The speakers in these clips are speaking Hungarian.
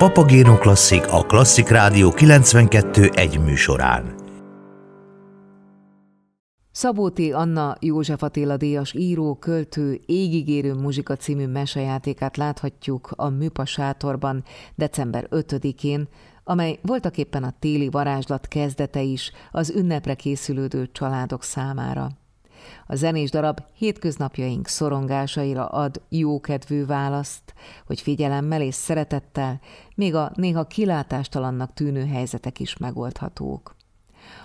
Papagéno Klasszik a Klasszik Rádió 92 egy műsorán. Szabóti Anna József Attila díjas író, költő, égigérő muzsika című mesejátékát láthatjuk a Műpa sátorban december 5-én, amely voltaképpen a téli varázslat kezdete is az ünnepre készülődő családok számára. A zenés darab hétköznapjaink szorongásaira ad jókedvű választ, hogy figyelemmel és szeretettel még a néha kilátástalannak tűnő helyzetek is megoldhatók.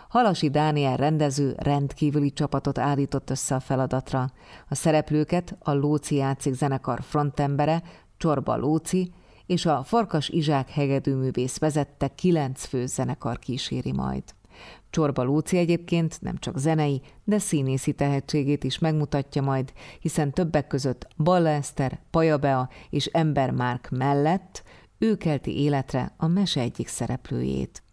Halasi Dániel rendező rendkívüli csapatot állított össze a feladatra. A szereplőket a Lóci játszik zenekar frontembere, Csorba Lóci, és a Farkas Izsák hegedűművész vezette kilenc fő zenekar kíséri majd. Csorba Lóci egyébként nem csak zenei, de színészi tehetségét is megmutatja majd, hiszen többek között Balla Eszter, Paja Bea és Ember Márk mellett ő kelti életre a mese egyik szereplőjét.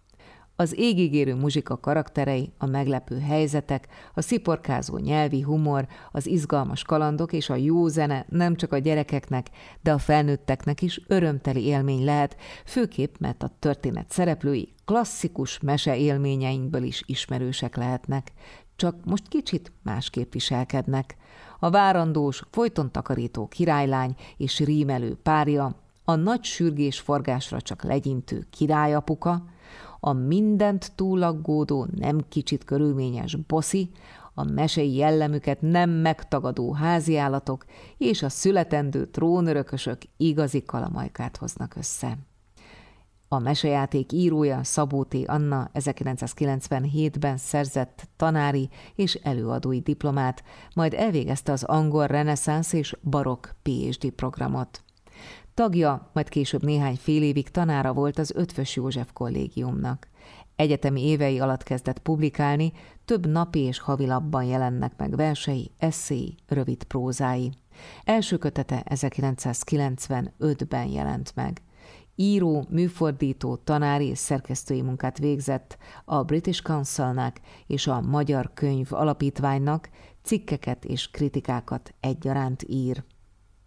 Az égigérő muzsika karakterei, a meglepő helyzetek, a sziporkázó nyelvi humor, az izgalmas kalandok és a jó zene nem csak a gyerekeknek, de a felnőtteknek is örömteli élmény lehet, főképp mert a történet szereplői klasszikus mese élményeinkből is ismerősek lehetnek, csak most kicsit másképp viselkednek. A várandós, folyton takarító királylány és rímelő párja, a nagy sürgés forgásra csak legyintő királyapuka, a mindent túlaggódó, nem kicsit körülményes boszi, a mesei jellemüket nem megtagadó háziállatok és a születendő trónörökösök igazi kalamajkát hoznak össze. A mesejáték írója Szabó T. Anna 1997-ben szerzett tanári és előadói diplomát, majd elvégezte az angol reneszánsz és barokk PhD programot. Tagja, majd később néhány fél évig tanára volt az Ötvös József kollégiumnak. Egyetemi évei alatt kezdett publikálni, több napi és havilapban jelennek meg versei, eszéi, rövid prózái. Első kötete 1995-ben jelent meg. Író, műfordító, tanári és szerkesztői munkát végzett a British Councilnak és a Magyar Könyv Alapítványnak, cikkeket és kritikákat egyaránt ír.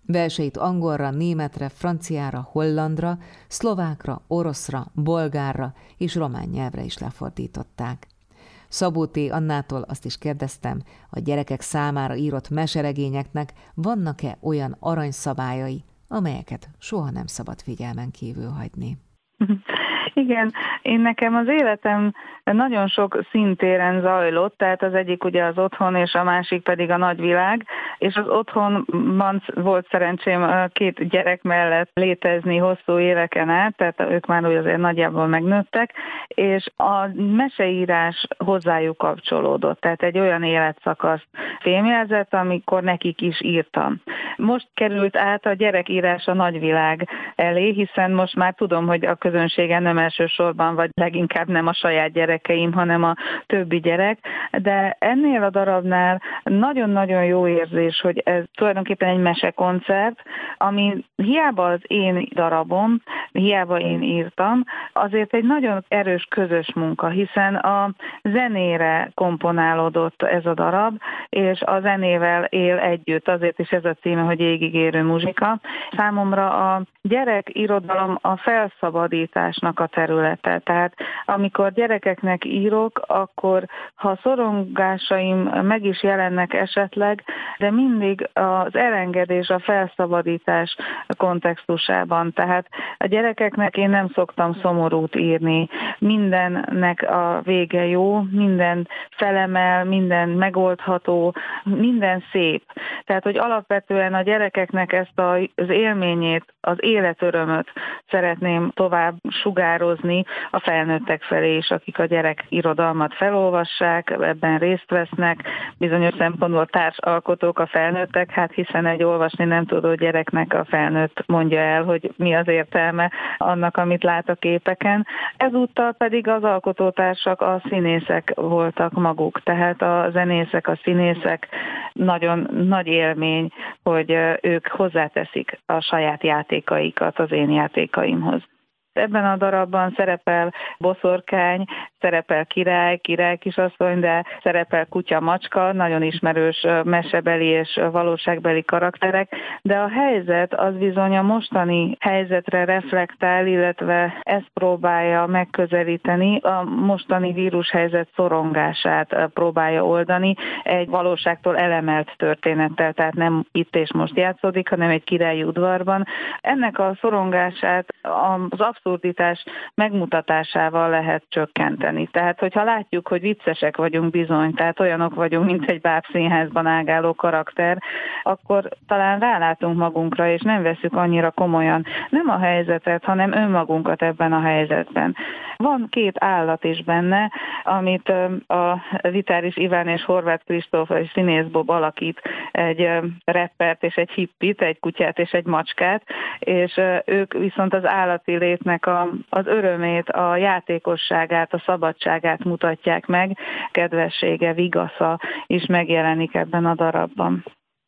Verseit angolra, németre, franciára, hollandra, szlovákra, oroszra, bolgárra és román nyelvre is lefordították. Szabó T. Annától azt is kérdeztem, a gyerekek számára írott meseregényeknek vannak-e olyan aranyszabályai, amelyeket soha nem szabad figyelmen kívül hagyni. Igen, én nekem az életem nagyon sok szintéren zajlott, tehát az egyik ugye az otthon, és a másik pedig a nagyvilág, és az otthonban volt szerencsém két gyerek mellett létezni hosszú éveken át, tehát ők már úgy azért nagyjából megnőttek, és a meseírás hozzájuk kapcsolódott, tehát egy olyan életszakaszt fémjelzett, amikor nekik is írtam. Most került át a gyerekírás a nagyvilág elé, hiszen most már tudom, hogy a közönségen nem elsősorban, vagy leginkább nem a saját gyerekeim, hanem a többi gyerek, de ennél a darabnál nagyon-nagyon jó érzés, hogy ez tulajdonképpen egy mesekoncert, ami hiába az én darabom, hiába én írtam, azért egy nagyon erős közös munka, hiszen a zenére komponálódott ez a darab, és a zenével él együtt, azért is ez a címe, hogy égigérő muzsika. Számomra a gyerek irodalom a felszabadításnak a területe. Tehát amikor gyerekeknek írok, akkor ha szorongásaim meg is jelennek esetleg, de mindig az elengedés, a felszabadítás kontextusában. Tehát a gyerekeknek én nem szoktam szomorút írni. Mindennek a vége jó, minden felemel, minden megoldható, minden szép. Tehát, hogy alapvetően a gyerekeknek ezt az élményét, az életörömöt szeretném tovább sugározni a felnőttek felé is, akik a gyerek irodalmat felolvassák, ebben részt vesznek, bizonyos szempontból társalkotók a felnőttek, hát hiszen egy olvasni nem tudó gyereknek a felnőtt mondja el, hogy mi az értelme annak, amit lát a képeken. Ezúttal pedig az alkotótársak, a színészek voltak maguk, tehát a zenészek, a színészek nagyon nagy élmény, hogy ők hozzáteszik a saját játékaikat az én játékaimhoz. Ebben a darabban szerepel boszorkány, szerepel király, király kisasszony, de szerepel kutya, macska, nagyon ismerős mesebeli és valóságbeli karakterek, de a helyzet az bizony a mostani helyzetre reflektál, illetve ezt próbálja megközelíteni, a mostani vírushelyzet szorongását próbálja oldani egy valóságtól elemelt történettel, tehát nem itt és most játszódik, hanem egy királyi udvarban. Ennek a szorongását az abszurditás megmutatásával lehet csökkenteni. Tehát, hogyha látjuk, hogy viccesek vagyunk bizony, tehát olyanok vagyunk, mint egy bábszínházban ágáló karakter, akkor talán rálátunk magunkra, és nem veszük annyira komolyan nem a helyzetet, hanem önmagunkat ebben a helyzetben. Van két állat is benne, amit a Vitáris Iván és Horváth Kristóf és Színész Bob alakít, egy reppert és egy hippit, egy kutyát és egy macskát, és ők viszont az állati létnek a, az örömét, a játékosságát, a szabadságát mutatják meg, kedvessége, vigasza is megjelenik ebben a darabban.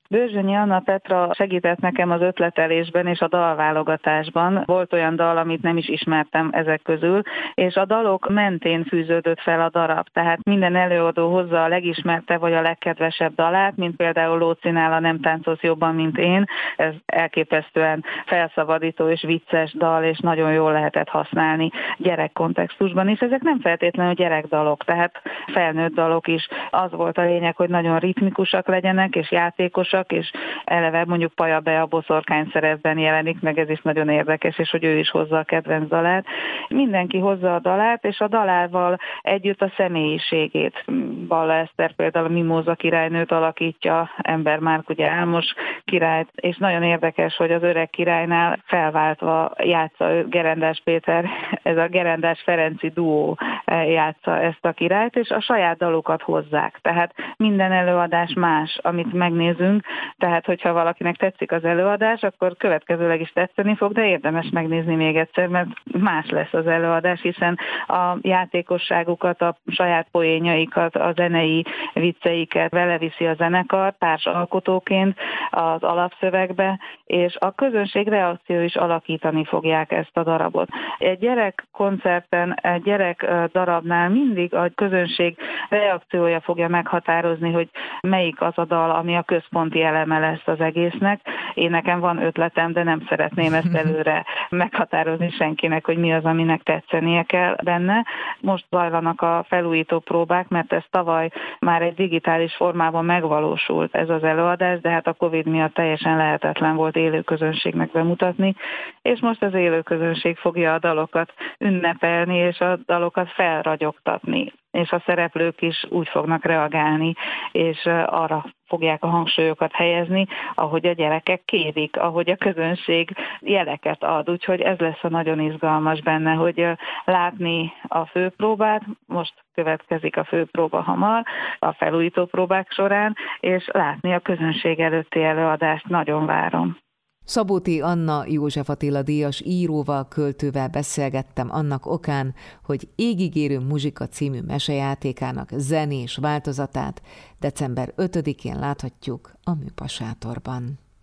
Bőzsönyi Anna Petra segített nekem az ötletelésben és a dalválogatásban. Volt olyan dal, amit nem is ismertem ezek közül, és a dalok mentén fűződött fel a darab. Tehát minden előadó hozza a legismerte vagy a legkedvesebb dalát, mint például Lócinál a Nem táncolsz jobban, mint én. Ez elképesztően felszabadító és vicces dal, és nagyon jól lehetett használni gyerekkontextusban is. Ezek nem feltétlenül gyerekdalok, tehát felnőtt dalok is. Az volt a lényeg, hogy nagyon ritmikusak legyenek és játékosak, fontosak, és eleve mondjuk Paja Be a boszorkány szerepben jelenik meg, ez is nagyon érdekes, és hogy ő is hozza a kedvenc dalát. Mindenki hozza a dalát, és a dalával együtt a személyiségét. Balla Eszter például a Mimóza királynőt alakítja, Ember Márk ugye Álmos királyt, és nagyon érdekes, hogy az öreg királynál felváltva játsza Gerendás Péter, ez a Gerendás Ferenci duó játsza ezt a királyt, és a saját dalokat hozzák. Tehát minden előadás más, amit megnézünk, tehát hogyha valakinek tetszik az előadás, akkor következőleg is tetszeni fog, de érdemes megnézni még egyszer, mert más lesz az előadás, hiszen a játékosságukat, a saját poénjaikat, a zenei vicceiket vele viszi a zenekar társalkotóként az alapszövegbe, és a közönség reakció is alakítani fogják ezt a darabot. Egy gyerek koncerten, egy gyerek darabnál mindig a közönség reakciója fogja meghatározni, hogy melyik az a dal, ami a központi központi eleme lesz az egésznek. Én nekem van ötletem, de nem szeretném ezt előre meghatározni senkinek, hogy mi az, aminek tetszenie kell benne. Most zajlanak a felújító próbák, mert ez tavaly már egy digitális formában megvalósult ez az előadás, de hát a Covid miatt teljesen lehetetlen volt élő közönségnek bemutatni, és most az élő közönség fogja a dalokat ünnepelni, és a dalokat felragyogtatni és a szereplők is úgy fognak reagálni, és arra fogják a hangsúlyokat helyezni, ahogy a gyerekek kérik, ahogy a közönség jeleket ad. Úgyhogy ez lesz a nagyon izgalmas benne, hogy látni a főpróbát, most következik a főpróba hamar, a felújító próbák során, és látni a közönség előtti előadást nagyon várom. Szabóti Anna József Attila díjas íróval, költővel beszélgettem annak okán, hogy Égigérő muzsika című mesejátékának zenés változatát december 5-én láthatjuk a Műpasátorban.